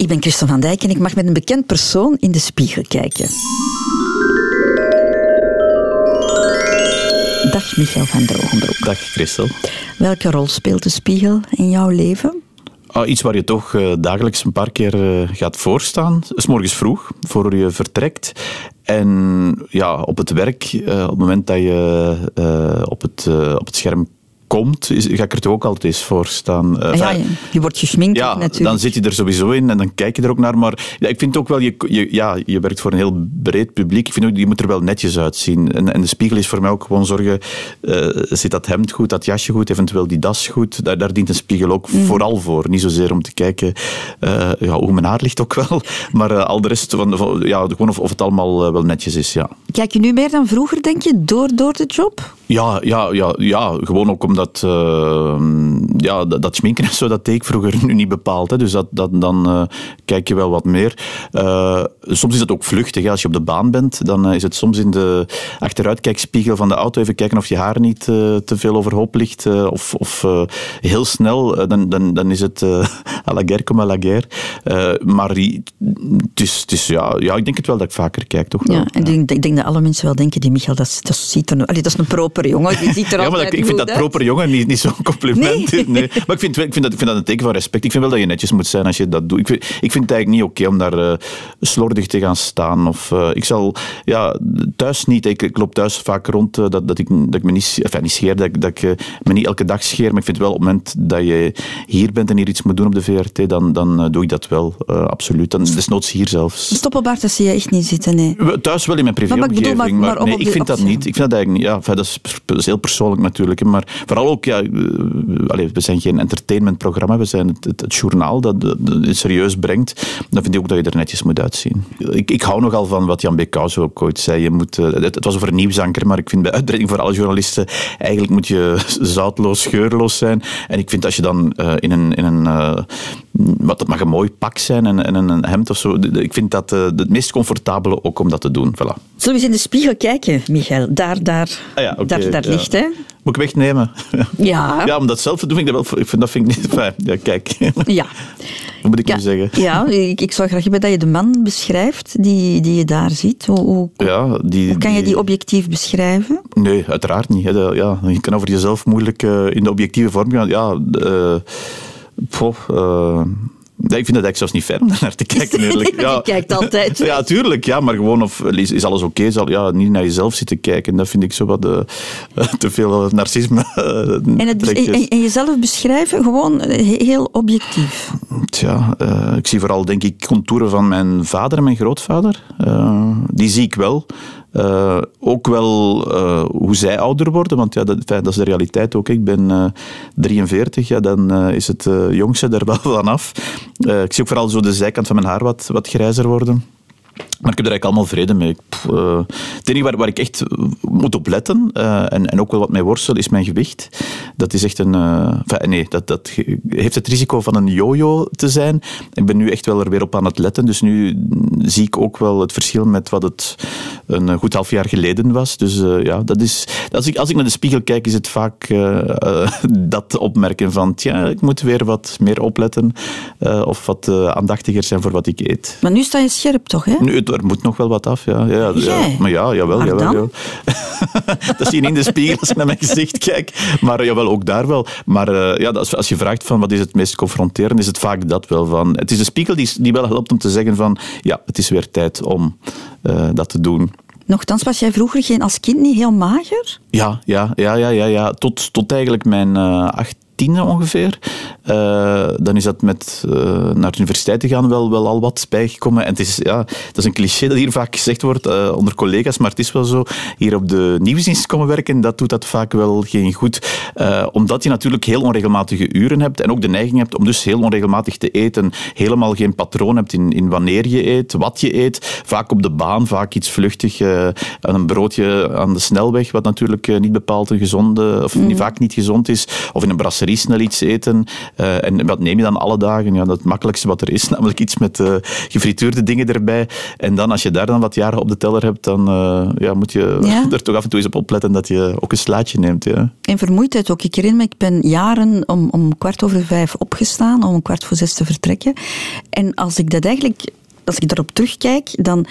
Ik ben Christel van Dijk en ik mag met een bekend persoon in de spiegel kijken. Dag Michael van Drogenbroek. Dag Christel. Welke rol speelt de spiegel in jouw leven? Ah, iets waar je toch uh, dagelijks een paar keer uh, gaat voorstaan. S morgens vroeg, voor je vertrekt. En ja, op het werk, uh, op het moment dat je op, het, op het scherm komt, is, ga ik er toch ook altijd eens voor staan. Uh, ja, je, je, wordt gesminkt ja, natuurlijk. dan zit je er sowieso in en dan kijk je er ook naar. Maar ja, ik vind ook wel, je, je, ja, je werkt voor een heel breed publiek. Ik vind ook, je moet er wel netjes uitzien. En, en de spiegel is voor mij ook gewoon zorgen, uh, zit dat hemd goed, dat jasje goed, eventueel die das goed. Daar, daar dient een spiegel ook mm. vooral voor. Niet zozeer om te kijken uh, ja, hoe mijn haar ligt ook wel, maar al de rest, van, van, ja, gewoon of, of het allemaal wel netjes is. Ja. Kijk je nu meer dan vroeger, denk je, door, door de job? Ja, ja, ja, ja, gewoon ook omdat uh, ja, dat, dat schminken en zo, dat deed ik vroeger nu niet bepaald. Hè. Dus dat, dat, dan uh, kijk je wel wat meer. Uh, soms is het ook vluchtig. Hè. Als je op de baan bent, dan is het soms in de achteruitkijkspiegel van de auto even kijken of je haar niet te veel overhoop ligt. of of heel snel, dan, dan, dan is het à la guerre comme à la guerre. maar het is, het is, ja, ja, ik denk het wel dat ik vaker kijk, toch wel. Ja, en ja. Ik, denk dat alle mensen wel denken, die Michael, dat, dat ziet er... Allee, dat is een proper jongen, die ziet er ja, maar dat, ik vind dat proper jongen niet, niet zo'n compliment. Nee. nee. Maar ik vind, ik, vind dat, ik vind dat een teken van respect. Ik vind wel dat je netjes moet zijn als je dat doet. Ik vind, ik vind het eigenlijk niet oké okay om daar uh, slordig te gaan staan. Of, uh, ik zal ja, thuis niet. Ik, ik loop thuis vaak rond uh, dat, dat, ik, dat ik me niet, enfin, niet scheer, dat, ik, dat ik me niet elke dag scheer. Maar ik vind wel op het moment dat je hier bent en hier iets moet doen op de VRT, dan, dan doe ik dat wel. absoluut. Dan, desnoods hier zelfs. Stoppelbaard, dat zie je echt niet zitten, nee. Thuis wel in mijn privéomgeving. Maar, maar, maar, maar nee, ik vind dat niet. Ik vind dat eigenlijk niet. Ja, enfin, dat, is, dat is heel persoonlijk natuurlijk. Maar vooral ook, ja, allez, we zijn geen entertainmentprogramma, we zijn het, het, journaal dat, het serieus brengt. Dan vind ik ook dat je er netjes moet uitzien. Ik, ik hou nogal van wat Jan Beekhuis ook ooit zei. Je moet, het, het, was over een nieuwsanker, maar ik vind bij uitbreiding voor alle journalisten, eigenlijk moet je zoutloos, geurloos zijn. En ik vind als je dan uh, in een, in een uh, wat mag een mooi pak zijn en, en een hemd of zo. Ik vind dat het meest comfortabele ook om dat te doen. Voilà. Zullen we eens in de spiegel kijken, Michael? Daar, daar, ah ja, okay, daar, daar ja. ligt, hè? Moet ik wegnemen? Ja. Ja, om dat zelf te doen, vind ik dat, wel, ik vind, dat vind ik niet fijn. Ja, kijk. Ja. Wat moet ik ja, nu zeggen? Ja, ik, ik zou graag hebben dat je de man beschrijft die, die je daar ziet. Hoe, hoe, ja, die, hoe kan je die objectief beschrijven? Nee, uiteraard niet. Hè. Ja, je kan over jezelf moeilijk uh, in de objectieve vorm gaan. Ja, uh, uh, Nee, ik vind het eigenlijk zelfs niet fijn om naar te kijken, eerlijk. Ja. Je kijkt altijd. Ja, tuurlijk. Ja, maar gewoon, of is alles oké? Okay, ja, niet naar jezelf zitten kijken. Dat vind ik zo wat uh, te veel narcisme. en, het, en, en, jezelf beschrijven, gewoon heel objectief. Tja, uh, ik zie vooral, denk ik, contouren van mijn vader en mijn grootvader. Die zie ik wel. Uh, ook wel uh, hoe zij ouder worden, want ja, dat, dat is de realiteit ook. Ik ben uh, 43, ja, dan is het jongste er wel vanaf. ik zie ook vooral zo de zijkant van mijn haar wat, wat grijzer worden. Maar ik heb er eigenlijk allemaal vrede mee. Uh, het enige waar, waar, ik echt moet op letten, uh, en, en ook wel wat mij worstel, is mijn gewicht. Dat is echt een... Uh, nee, dat, dat heeft het risico van een yo-yo te zijn. Ik ben nu echt wel er weer op aan het letten. Dus nu zie ik ook wel het verschil met wat het een goed half jaar geleden was. Dus ja, dat is... Als ik, als ik naar de spiegel kijk, is het vaak dat opmerken van... Tja, ik moet weer wat meer opletten. of wat aandachtiger zijn voor wat ik eet. Maar nu sta je scherp toch, hè? Nu, er moet nog wel wat af, ja. ja, ja. Maar ja, jawel, jawel, jawel. dat zie je in de spiegel als ik naar mijn gezicht kijk. Maar jawel, ook daar wel. Maar uh, ja, als, als je vraagt van wat is het meest confronterend, is het vaak dat wel van... Het is de spiegel die, die wel helpt om te zeggen van ja, het is weer tijd om uh, dat te doen. Nochtans was jij vroeger geen, als kind niet heel mager? Ja, ja, ja, ja, ja, ja. Tot, tot eigenlijk mijn uh, acht tiende ongeveer. Uh, dan is dat met uh, naar de universiteit te gaan wel, wel al wat bijgekomen. En het is, ja, dat is een cliché dat hier vaak gezegd wordt uh, onder collega's, maar het is wel zo. Hier op de nieuwsdienst komen werken, dat doet dat vaak wel geen goed. omdat je natuurlijk heel onregelmatige uren hebt en ook de neiging hebt om dus heel onregelmatig te eten. Helemaal geen patroon hebt in, in wanneer je eet, wat je eet. Vaak op de baan, vaak iets vluchtig. een broodje aan de snelweg, wat natuurlijk niet bepaald een gezonde, of mm. vaak niet gezond is. Of in een brasserie calorie snel iets eten. en wat neem je dan alle dagen? Ja, het makkelijkste wat er is, namelijk iets met gefrituurde dingen erbij. En dan, als je daar dan wat jaren op de teller hebt, dan ja, moet je er toch af en toe eens op opletten dat je ook een slaatje neemt. Ja. En vermoeidheid ook. Ik herinner me, ik ben jaren om, om kwart over vijf opgestaan, om een kwart voor zes te vertrekken. En als ik dat eigenlijk als ik daarop terugkijk, dan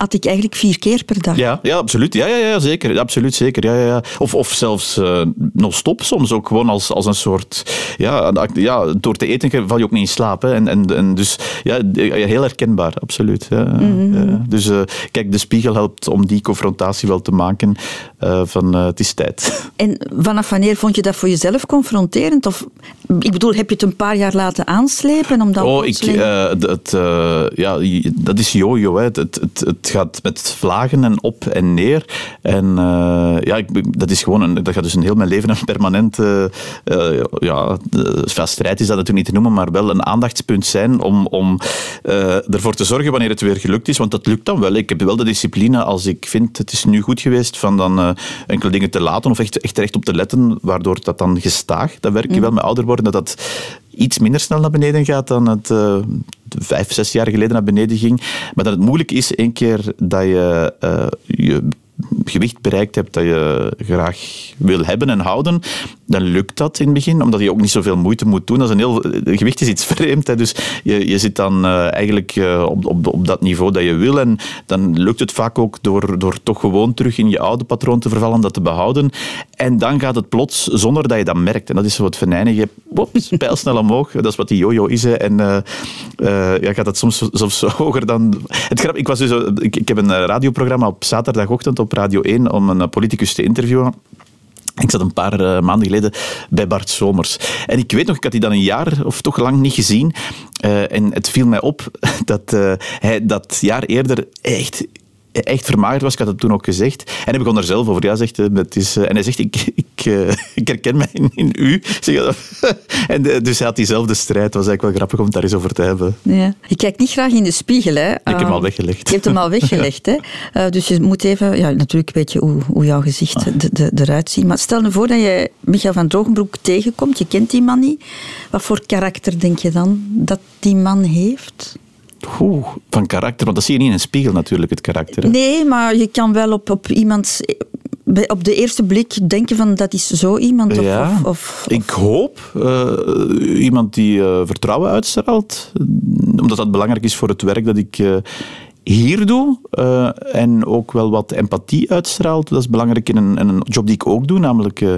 had ik eigenlijk vier keer per dag. Ja, ja absoluut. Ja, ja, ja zeker. Absoluut, zeker. Ja, ja, ja. Of, of zelfs uh, nog stop soms ook gewoon als, als een soort... Ja, ja, door te eten val je ook niet in slaap. Hè. En, en, en dus ja, heel herkenbaar, absoluut. Ja, mhm. Dus uh, kijk, de spiegel helpt om die confrontatie wel te maken uh, van het is tijd. En vanaf wanneer vond je dat voor jezelf confronterend? Of, ik bedoel, heb je het een paar jaar laten aanslepen? Om dan oh, ik, het, ja, dat is jojo. Het, het, het gaat met vlagen en op en neer. En uh, ja, ik, dat is gewoon een, dat gaat dus een heel mijn leven een permanente uh, ja, strijd is dat natuurlijk niet te noemen, maar wel een aandachtspunt zijn om, om uh, ervoor te zorgen wanneer het weer gelukt is. Want dat lukt dan wel. Ik heb wel de discipline als ik vind het is nu goed geweest van dan enkele dingen te laten of echt, echt recht op te letten, waardoor dat dan gestaag, dat werk je mm. wel met ouder worden, dat dat iets minder snel naar beneden gaat dan het uh, vijf, zes jaar geleden naar beneden ging. Maar dat het moeilijk is, één keer dat je uh, je gewicht bereikt hebt dat je graag wil hebben en houden, dan lukt dat in het begin, omdat je ook niet zoveel moeite moet doen. Dat een heel, gewicht is iets vreemd, hè, dus je, je zit dan uh, eigenlijk uh, op, op, op dat niveau dat je wil en dan lukt het vaak ook door, door toch gewoon terug in je oude patroon te vervallen, dat te behouden. En dan gaat het plots zonder dat je dat merkt. En dat is zo het venijnige, pijlsnel omhoog. Dat is wat die jojo is. Hè. En uh, ja, gaat het soms, soms hoger dan... Het ik, was dus, ik, ik heb een radioprogramma op zaterdagochtend op Radio 1 om een politicus te interviewen. Ik zat een paar uh, maanden geleden bij Bart Somers. En ik weet nog, ik had die dan een jaar of toch lang niet gezien. Uh, en het viel mij op dat uh, hij dat jaar eerder echt echt vermagerd was. Ik had het toen ook gezegd. En hij begon er zelf over. Ja, zegt, het is, en hij zegt, ik, ik, ik herken mij in, in u. en dus hij had diezelfde strijd. Het was eigenlijk wel grappig om het daar eens over te hebben. Ja. Je kijkt niet graag in de spiegel. Hè? Ik heb hem al weggelegd. Je hebt hem al weggelegd. Hè? dus je moet even... Ja, natuurlijk weet je hoe, hoe jouw gezicht ah. de, de, eruit ziet. Maar stel je voor dat je Michael van Drogenbroek tegenkomt. Je kent die man niet. Wat voor karakter denk je dan dat die man heeft? Oeh, van karakter, want dat zie je niet in een spiegel natuurlijk, het karakter. Nee, maar je kan wel op, op iemand op de eerste blik denken van dat is zo iemand? Of, ja, of, of, ik hoop uh, iemand die uh, vertrouwen uitstraalt. Omdat dat belangrijk is voor het werk dat ik uh, hier doe uh, en ook wel wat empathie uitstraalt. Dat is belangrijk in een, een job die ik ook doe, namelijk uh,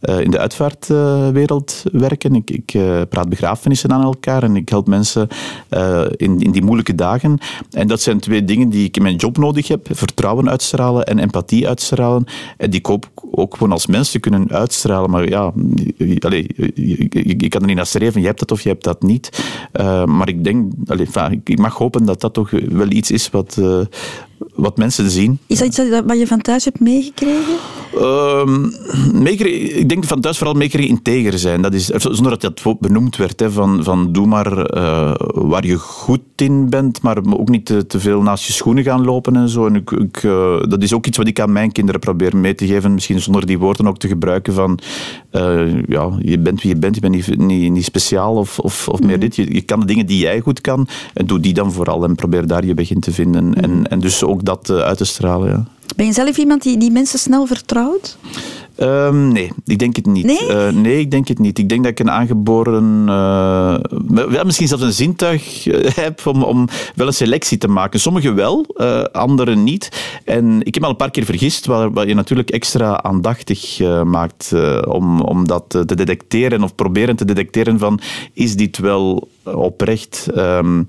uh, in de uitvaartwereld werken. Ik, ik praat begrafenissen aan elkaar en ik help mensen in, in die moeilijke dagen. En dat zijn twee dingen die ik in mijn job nodig heb. Vertrouwen uitstralen en empathie uitstralen. En die ik ook gewoon als mensen kunnen uitstralen. Maar ja, allez, je, kan er niet naar streven. Je hebt dat of je hebt dat niet. maar ik denk, allez, ik mag hopen dat dat toch wel iets is wat, uh, wat mensen zien. Is dat iets wat je van thuis hebt meegekregen? Uh, ik denk van thuis vooral meegekregen integer zijn. Dat is, zonder dat dat benoemd werd. Hè, van, van doe maar uh, waar je goed in bent, maar ook niet te, te, veel naast je schoenen gaan lopen en zo. En ik, ik, uh, dat is ook iets wat ik aan mijn kinderen probeer mee te geven. Misschien zonder die woorden ook te gebruiken van ja, je bent wie je bent, je bent niet, niet, niet speciaal of, of, of meer mhm. dit. Je, je, kan de dingen die jij goed kan en doe die dan vooral en probeer daar je weg in te vinden. Mm en, en dus ook dat uit te stralen. Ja. Ben je zelf iemand die, die mensen snel vertrouwt? Um, nee, ik denk het niet. Nee? Uh, nee, ik denk het niet. Ik denk dat ik een aangeboren, uh, misschien zelfs een zintuig eh, heb om, om wel een selectie te maken. Sommigen wel, uh, anderen niet. En ik heb al een paar keer vergist, waar, waar je natuurlijk extra aandachtig maakt om, om dat te detecteren of proberen te detecteren van is dit wel oprecht. Um,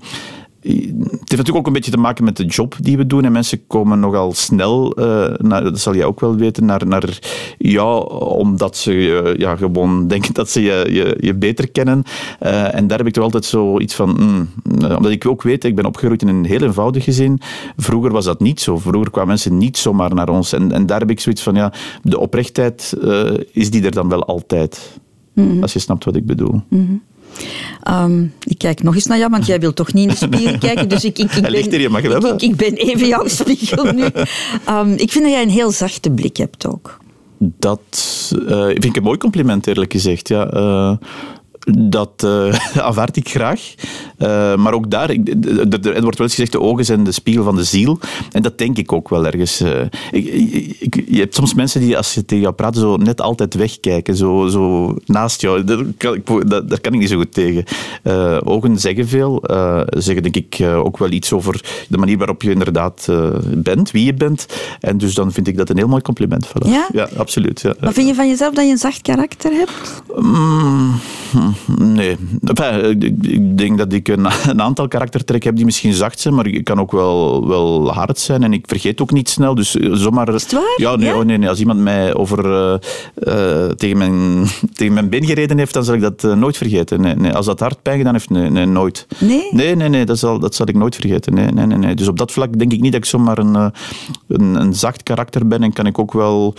het heeft natuurlijk ook een beetje te maken met de job die we doen. En mensen komen nogal snel, uh, naar, dat zal jij ook wel weten, naar, naar ja, omdat ze uh, ja, gewoon denken dat ze je, je, je beter kennen. Uh, en daar heb ik toch altijd zoiets van, mm, omdat ik ook weet, ik ben opgegroeid in een heel eenvoudig gezin. Vroeger was dat niet zo. Vroeger kwamen mensen niet zomaar naar ons. En, en daar heb ik zoiets van, ja, de oprechtheid is die er dan wel altijd. Mm Als je snapt wat ik bedoel. Mm Um, ik kijk nog eens naar jou, want jij wilt toch niet in de spiegel kijken. Dus ik, ik, ik, ben, hier, je mag ik, ik, ben even jouw spiegel nu. Um, ik vind dat jij een heel zachte blik hebt ook. Dat uh, vind ik een mooi compliment, eerlijk gezegd. Ja. Uh, dat uh, aanvaard ik graag. Uh, maar ook daar, ik, er, wordt wel eens gezegd, de ogen zijn de spiegel van de ziel. En dat denk ik ook wel ergens. Uh, ik, ik, je hebt soms mensen die, als je tegen jou praat, zo net altijd wegkijken. Zo, zo naast jou. Daar kan, dat, daar kan ik niet zo goed tegen. ogen zeggen veel. zeggen denk ik ook wel iets over de manier waarop je inderdaad bent, wie je bent. En dus dan vind ik dat een heel mooi compliment. Voilà. Ja? Ja, absoluut. Ja. Maar vind je van jezelf dat je een zacht karakter hebt? Mm, Nee. ik denk dat ik een, een, aantal karaktertrekken heb die misschien zacht zijn, maar ik kan ook wel, wel hard zijn en ik vergeet ook niet snel. Dus eh, zomaar... Is het waar? Ja, nee, Oh, nee, nee. als iemand mij over, uh, uh, tegen, mijn, tegen mijn been gereden heeft, dan zal ik dat uh, nooit vergeten. Nee, nee. Als dat hard pijn gedaan heeft, nee, nee, nooit. Nee? Nee, nee, nee dat, zal, dat zal ik nooit vergeten. Nee, nee, nee, nee. Dus op dat vlak denk ik niet dat ik zomaar een, een, een zacht karakter ben en kan ik ook wel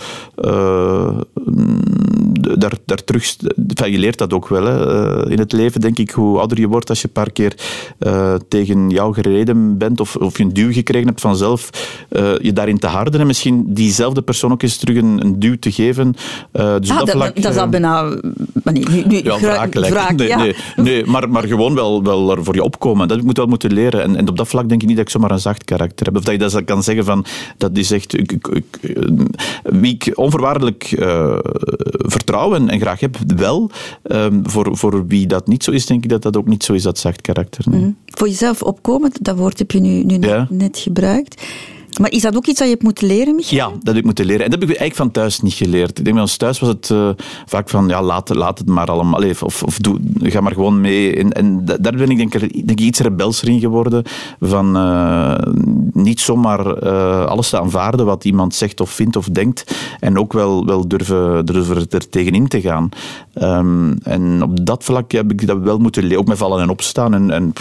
daar, daar terug... je leert dat ook wel, hè in het leven, denk ik, hoe ouder je wordt, als je een paar keer uh, tegen jou gereden bent of, of je een duw gekregen hebt vanzelf, uh, je daarin te harden en misschien diezelfde persoon ook eens terug een, een duw te geven. dus ah, dat, vlak, dat, is al bijna... Nee, nu, nu, ja, wraak, nee, ja. nee, nee, maar, maar gewoon wel, wel er voor je opkomen. Dat moet wel moeten leren. En, en op dat vlak denk ik niet dat ik zomaar een zacht karakter heb. Of dat je dat kan zeggen van, dat is echt... Ik, ik, ik, wie ik onvoorwaardelijk vertrouw en, en, graag heb, wel. Um, voor, voor voor wie dat niet zo is, denk ik dat dat ook niet zo is, dat zacht karakter. Nee. Mm. Voor jezelf opkomen, dat woord heb je nu, nu net gebruikt. Maar is dat ook iets dat je hebt moeten leren, Michael? Ja, dat heb ik moeten leren. En dat heb ik eigenlijk van thuis niet geleerd. Ik denk bij ons thuis was het uh, vaak van, ja, laat, laat het maar allemaal. Even, of of doe, ga maar gewoon mee. En, en daar ben ik denk, ik iets rebelser in geworden. Van uh, niet zomaar uh, alles te aanvaarden wat iemand zegt of vindt of denkt. En ook wel, wel durven, durven er tegenin te gaan. Um, en op dat vlak heb ik dat wel moeten leren. Ook met vallen en opstaan. En, en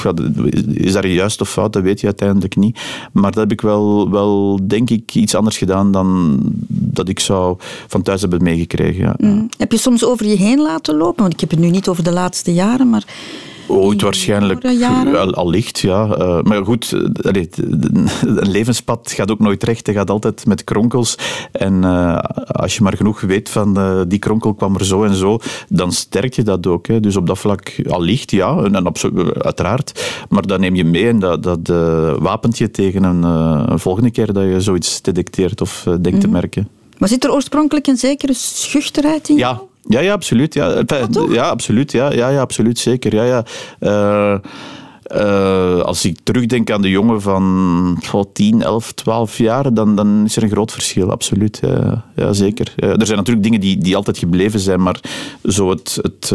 is dat juist of fout, dat weet je uiteindelijk niet. Maar dat heb ik wel, wel denk ik, iets anders gedaan dan dat ik zou van thuis hebben meegekregen. Ja. Mm. Heb je soms over je heen laten lopen? Want ik heb het nu niet over de laatste jaren, maar Ooit waarschijnlijk, al, allicht, ja. Uh, maar goed, uh, een levenspad gaat ook nooit recht. Het gaat altijd met kronkels. En uh, als je maar genoeg weet van die kronkel kwam er zo en zo, dan sterk je dat ook. Hè. Dus op dat vlak allicht, ja, en, en uiteraard. Maar dat neem je mee en dat, dat wapent je tegen een, een, volgende keer dat je zoiets detecteert of denkt mm te mhm. merken. Maar zit er oorspronkelijk een zekere schuchterheid in? Ja, ja, ja, absoluut. Ja, ja absoluut. Ja, ja, ja, absoluut. Zeker. Ja, ja. Uh, uh, als ik terugdenk aan de jongen van oh, 10, 11, 12 jaar, dan, dan is er een groot verschil, absoluut. Ja, ja zeker. Uh, er zijn natuurlijk dingen die, die altijd gebleven zijn, maar zo het. het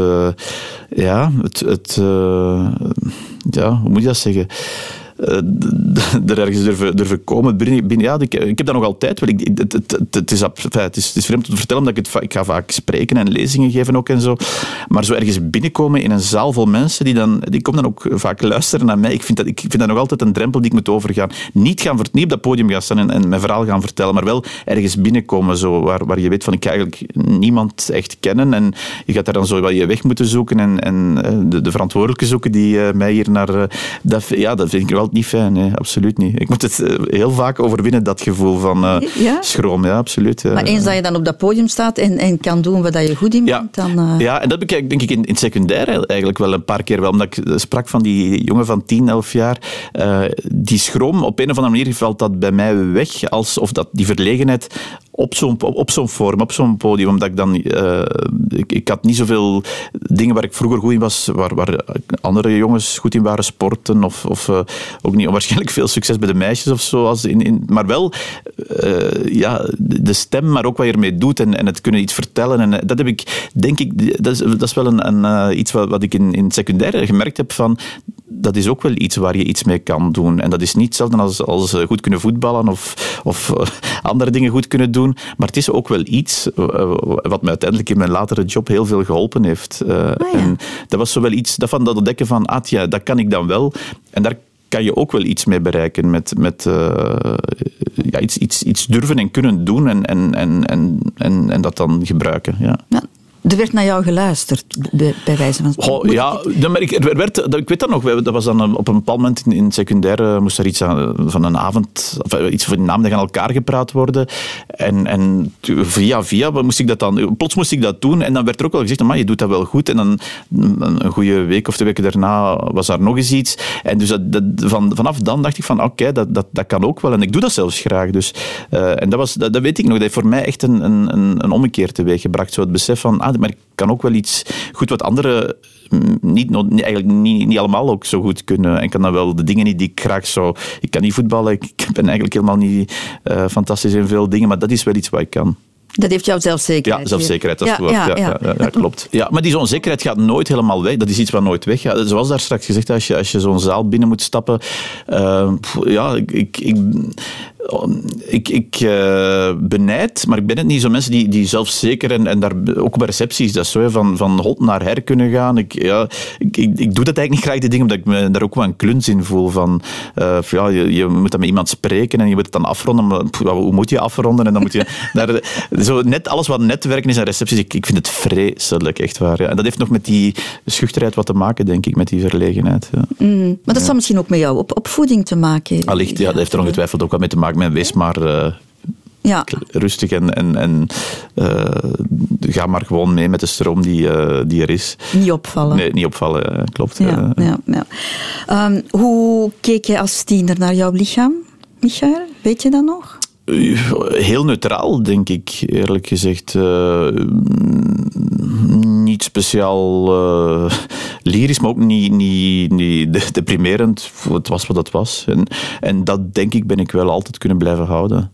ja, het. het ja, hoe moet je dat zeggen? Uh, er ergens durven, durven komen. Binnen, ja, ik, heb dat nog altijd. Ik, het, het, het, is, het, is, het is vreemd te vertellen, omdat ik, het, ik ga vaak spreken en lezingen geven ook en zo. Maar zo ergens binnenkomen in een zaal vol mensen, die, dan, die komen dan ook vaak luisteren naar mij. Ik vind, dat, ik vind dat nog altijd een drempel die ik moet overgaan. Niet, gaan, niet op dat podium gaan staan en, en mijn verhaal gaan vertellen, maar wel ergens binnenkomen zo, waar, waar je weet van ik ga eigenlijk niemand echt kennen. En je gaat daar dan zo wel je weg moeten zoeken en, en eh, de, de verantwoordelijke zoeken die uh, mij hier naar... Dat, ja, dat vind ik wel niet fijn, nee, absoluut niet. Ik moet het eh, heel vaak overwinnen, dat gevoel van uh, ja? schroom. Ja, absoluut. Maar eens dat je dan op dat podium staat en, en kan doen wat je goed in bent, ja. dan... Uh... Ja, en dat heb ik denk ik in, in secundair eigenlijk wel een paar keer wel. Omdat ik sprak van die jongen van 10, 11 jaar. die schroom, op een of andere manier valt dat bij mij weg. Alsof dat, die verlegenheid op zo'n op zo'n forum, op zo'n podium. Omdat ik dan... Uh, ik, ik, had niet zoveel dingen waar ik vroeger goed in was, waar, waar andere jongens goed in waren, sporten of, of uh, ook niet onwaarschijnlijk veel succes bij de meisjes of zo. Als in, in, maar wel uh, ja, de stem, maar ook wat je ermee doet en, en het kunnen iets vertellen. En dat heb ik, denk ik, dat is, dat is wel een, een iets wat, wat ik in, in secundair gemerkt heb van dat is ook wel iets waar je iets mee kan doen. En dat is niet hetzelfde als, als goed kunnen voetballen of, of andere dingen goed kunnen doen. Maar het is ook wel iets eh, wat mij uiteindelijk in mijn latere job heel veel geholpen heeft. Oh ja. En dat was zo wel iets dat van dat ontdekken van, ah ja, dat kan ik dan wel. En daar kan je ook wel iets mee bereiken. Met, met uh, ja, iets, iets, iets durven en kunnen doen en, en, en, en, en, en dat dan gebruiken. Ja. ja Er werd naar jou geluisterd, bij, bij wijze van oh, Ja, maar ik, er werd, ik weet dat nog. Dat was dan op een bepaald moment in, in secundair moest er iets aan, van een avond, of iets van namen aan elkaar gepraat worden. En, en via via moest ik dat dan, plots moest ik dat doen. En dan werd er ook wel gezegd, maar je doet dat wel goed. En dan een goede week of twee weken daarna was daar nog eens iets. En dus dat, van, vanaf dan dacht ik van, oké, dat, dat, dat kan ook wel. En ik doe dat zelfs graag. Dus, uh, en dat, was, dat, dat, weet ik nog. Dat heeft voor mij echt een, een, een ommekeer teweeg gebracht. Zo het besef van, ah, maar ik kan ook wel iets goed wat anderen mm, niet, eigenlijk niet, niet allemaal ook zo goed kunnen. En kan dan wel de dingen niet die ik graag zou... Ik kan niet voetballen, ik ben eigenlijk helemaal niet uh, fantastisch in veel dingen, maar dat is wel iets wat ik kan. Dat heeft jouw zelfzekerheid. Ja, zelfzekerheid, dat is het ja, ja, ja, ja, klopt. Ja, maar die onzekerheid gaat nooit helemaal weg. Dat is iets wat nooit weggaat. Zoals daar straks gezegd, als je, als je zo'n zaal binnen moet stappen. Uh, ja, ik, ik, ik ik, ik uh, benijd, maar ik ben het niet zo mensen die, die zelfzeker en, en daar ook bij recepties dat zo van, van hot naar her kunnen gaan. Ik, ja, ik, ik, ik doe dat eigenlijk niet graag, die dingen, omdat ik me daar ook wel een kluns in voel. Van, uh, ja, je, je moet dan met iemand spreken en je moet het dan afronden. Maar, hoe moet je afronden? En dan moet je daar, zo net alles wat netwerken is en recepties, ik, ik vind het vreselijk, echt waar. Ja. En dat heeft nog met die schuchterheid wat te maken, denk ik, met die verlegenheid. Ja. Mm, maar dat zal misschien ook met jouw op, opvoeding te maken hebben. Allicht, ja, dat heeft er ongetwijfeld ook wat mee te maken men wees maar uh, ja. rustig en, en, en uh, ga maar gewoon mee met de stroom die, uh, die er is. Niet opvallen. Nee, niet opvallen, klopt. Ja, ja, ja. Um, hoe keek je als tiener naar jouw lichaam, Michael? Weet je dat nog? Heel neutraal, denk ik, eerlijk gezegd. Uh, speciaal uh, lyrisch, maar ook niet, niet, niet deprimerend. Het was wat het was. En, en dat, denk ik, ben ik wel altijd kunnen blijven houden.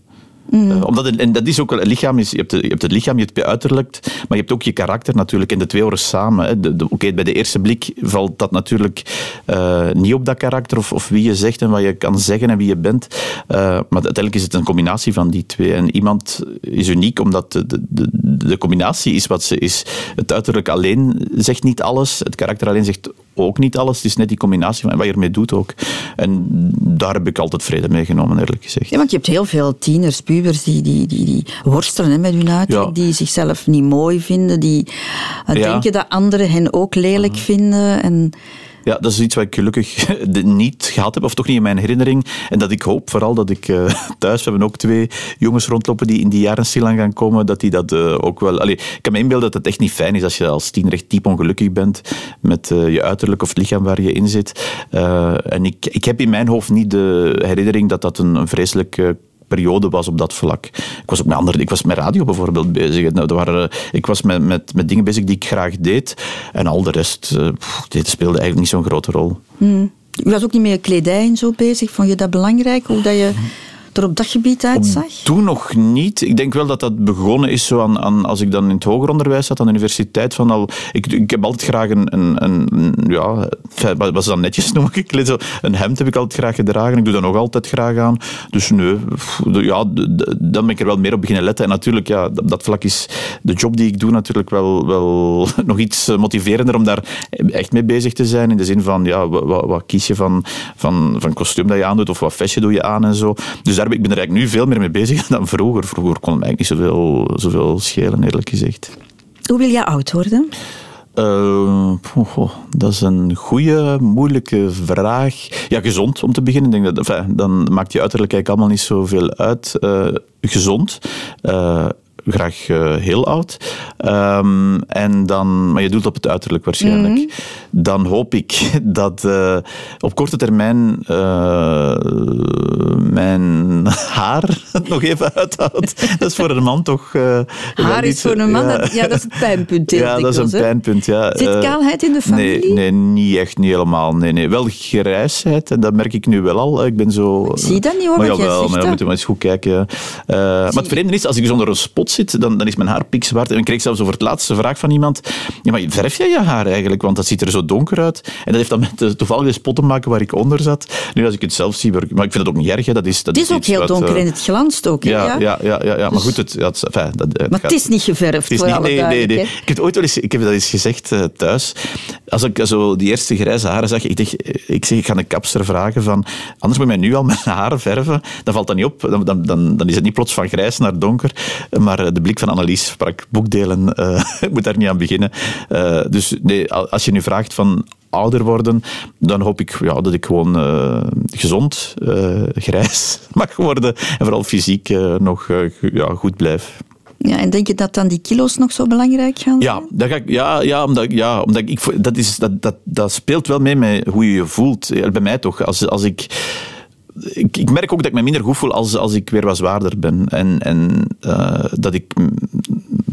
Mm. Uh, omdat en dat is ook het lichaam, is, je, hebt je hebt het lichaam, je hebt je uiterlijk, maar je hebt ook je karakter natuurlijk. En de twee horen samen. Oké, bij de eerste blik valt dat natuurlijk uh, niet op dat karakter of, of wie je zegt en wat je kan zeggen en wie je bent. Uh, maar uiteindelijk is het een combinatie van die twee. En iemand is uniek omdat de, de, de combinatie is wat ze is. Het uiterlijk alleen zegt niet alles, het karakter alleen zegt ook niet alles. Het is net die combinatie van wat je ermee doet ook. En daar heb ik altijd vrede mee genomen, eerlijk gezegd. Ja, want je hebt heel veel tieners, pubers, die, die, die, die worstelen hè, met hun uiterlijk, die zichzelf niet mooi vinden, die uh, denken dat anderen hen ook lelijk mhm. vinden. En ja, dat is iets wat ik gelukkig niet gehad heb, of toch niet in mijn herinnering. En dat ik hoop vooral dat ik uh, thuis, we hebben ook twee jongens rondlopen die in die jaren stilaan gaan komen, dat die dat uh, ook wel... Allee, ik kan me inbeelden dat het echt niet fijn is als je als tiener echt diep ongelukkig bent met uh, je uiterlijk of het lichaam waar je in zit. en ik, ik heb in mijn hoofd niet de herinnering dat dat een, een vreselijk periode was op dat vlak. Ik was ook met andere, ik was met radio bijvoorbeeld bezig. Nou, waren, ik was met, met, met dingen bezig die ik graag deed. En al de rest uh, dit speelde eigenlijk niet zo'n grote rol. Hmm. Je was ook niet meer kledij en zo bezig. Vond je dat belangrijk? Hoe dat je er op dat gebied uitzag? Toen nog niet. Ik denk wel dat dat begonnen is zo aan, aan, als ik dan in het hoger onderwijs zat, aan de universiteit. Van al, ik, ik heb altijd graag een, een, een ja, wat ze dan netjes noem ik, een hemd heb ik altijd graag gedragen. Ik doe dat nog altijd graag aan. Dus nee, ja, dan ben ik er wel meer op beginnen letten. En natuurlijk, ja, dat, dat vlak is de job die ik doe natuurlijk wel, wel nog iets motiverender om daar echt mee bezig te zijn. In de zin van, ja, wat, wat kies je van, van, van kostuum dat je aandoet of wat vestje doe je aan en zo. Dus ik ben er eigenlijk nu veel meer mee bezig dan vroeger. Vroeger kon het eigenlijk niet zoveel, zoveel schelen, eerlijk gezegd. Hoe wil je oud worden? Uh, dat is een goede, moeilijke vraag. Ja, gezond om te beginnen. Ik denk dat, enfin, dan maakt je uiterlijk eigenlijk allemaal niet zoveel uit. Uh, gezond. Uh, graag uh, heel oud. Um, en dan, maar je doet op het uiterlijk waarschijnlijk. Mm -hmm. Dan hoop ik dat uh, op korte termijn uh, mijn haar nog even uithoudt. Dat is voor een man toch. haar is voor een man, ja, dat, ja, dat is het pijnpunt. Ja, dat is een pijnpunt. Ja. Zit kaalheid in de familie? Nee, nee, niet echt, niet helemaal. Nee, nee. Wel grijsheid, en dat merk ik nu wel al. Ik ben zo. zie dat niet hoor. Maar jawel, maar dan moeten we eens goed kijken. maar het vreemde is, als ik zonder een spot zit, dan, dan is mijn haar pikzwart. En ik kreeg zelfs over het laatste vraag van iemand. Ja, maar verf jij je haar eigenlijk? Want dat ziet er zo donker uit. En dat heeft dan met de toevallige spot te maken waar ik onder zat. Nu, als ik het zelf zie, maar ik vind het ook niet erg. Hè. Dat is, dat het is, ook heel donker en het glanst ook. Ja, ja, ja, ja, ja, maar dus- goed, het, ja, het, enfin, dat, het maar het is niet geverfd. Is niet, nee, nee, nee. Ik heb ooit wel eens, ik heb dat eens gezegd uh, thuis. Als ik zo die eerste grijze haren zag, ik, dacht, ik zeg, ik ga een kapster vragen van, anders moet mij nu al mijn haren verven. Dan valt dat niet op. Dan, dan, dan, dan is het niet plots van grijs naar donker. Maar de blik van Annelies sprak boekdelen. Uh, ik moet daar niet aan beginnen. Uh, dus nee, als je nu vraagt van ouder worden, dan hoop ik ja, dat ik gewoon uh, gezond, grijs mag worden en vooral fysiek nog ja, goed blijf. Ja, en denk je dat dan die kilo's nog zo belangrijk gaan zijn? Ja, dat ga ik, ja, ja omdat, ja, omdat ik, dat, is, dat, dat, dat speelt wel mee met hoe je je voelt. Bij mij toch. Als, als ik ik, merk ook dat ik me minder goed voel als, als ik weer wat zwaarder ben. En, en uh, dat ik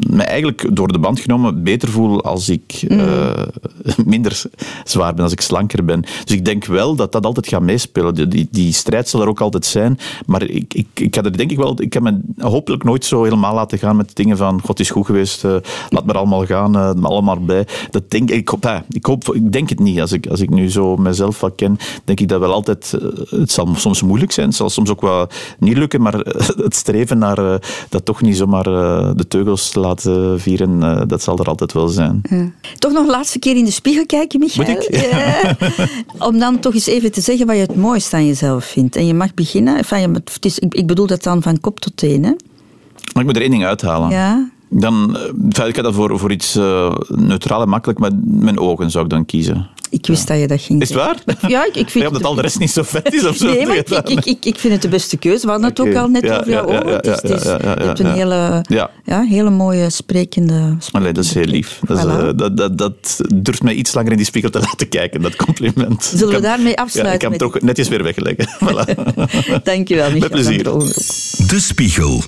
me eigenlijk door de band genomen beter voel als ik uh, minder zwaar ben, als ik slanker ben. Dus ik denk wel dat dat altijd gaat meespelen. Die, die strijd zal er ook altijd zijn. Maar ik, ik, ik ga er denk ik wel... Ik heb me hopelijk nooit zo helemaal laten gaan met dingen van God is goed geweest, uh, laat maar allemaal gaan, uh, allemaal bij. Dat denk, ik, hoop, ik, hoop, ik denk het niet. Als ik, als ik nu zo mezelf wat ken, denk ik dat wel altijd... het zal soms moeilijk zijn, het zal soms ook wel niet lukken, maar het streven naar dat toch niet zomaar de teugels laten vieren, eh, dat zal er altijd wel zijn. Ja. Toch nog een laatste keer in de spiegel kijken, Michael. Moet ik? Ja. Om dan toch eens even te zeggen wat je het mooiste aan jezelf vindt. En je mag beginnen. Enfin, het is, ik bedoel dat dan van kop tot teen. Hè? Maar ik moet er één ding uithalen. Ja. Dan, eh, ik dat voor, voor iets uh, neutraal en makkelijk, maar mijn ogen zou ik dan kiezen. Ik wist dat je dat ging Is het waar? Ja, ik, ik vind... Ja, omdat al de rest niet zo vet is of zo. Nee, maar ik, ik, ik, ik, vind het de beste keuze. We hadden het ook al net ja, over jouw ogen. Ja, je hebt een hele, ja. hele mooie sprekende... Allee, dat is heel lief. Dat, is, uh, dat, dat, dat, durft mij iets langer in die spiegel te laten kijken, dat compliment. Zullen we daarmee afsluiten? ik kan hem toch netjes weer wegleggen. Voilà. Dankjewel, Michael. Met plezier. De Spiegel.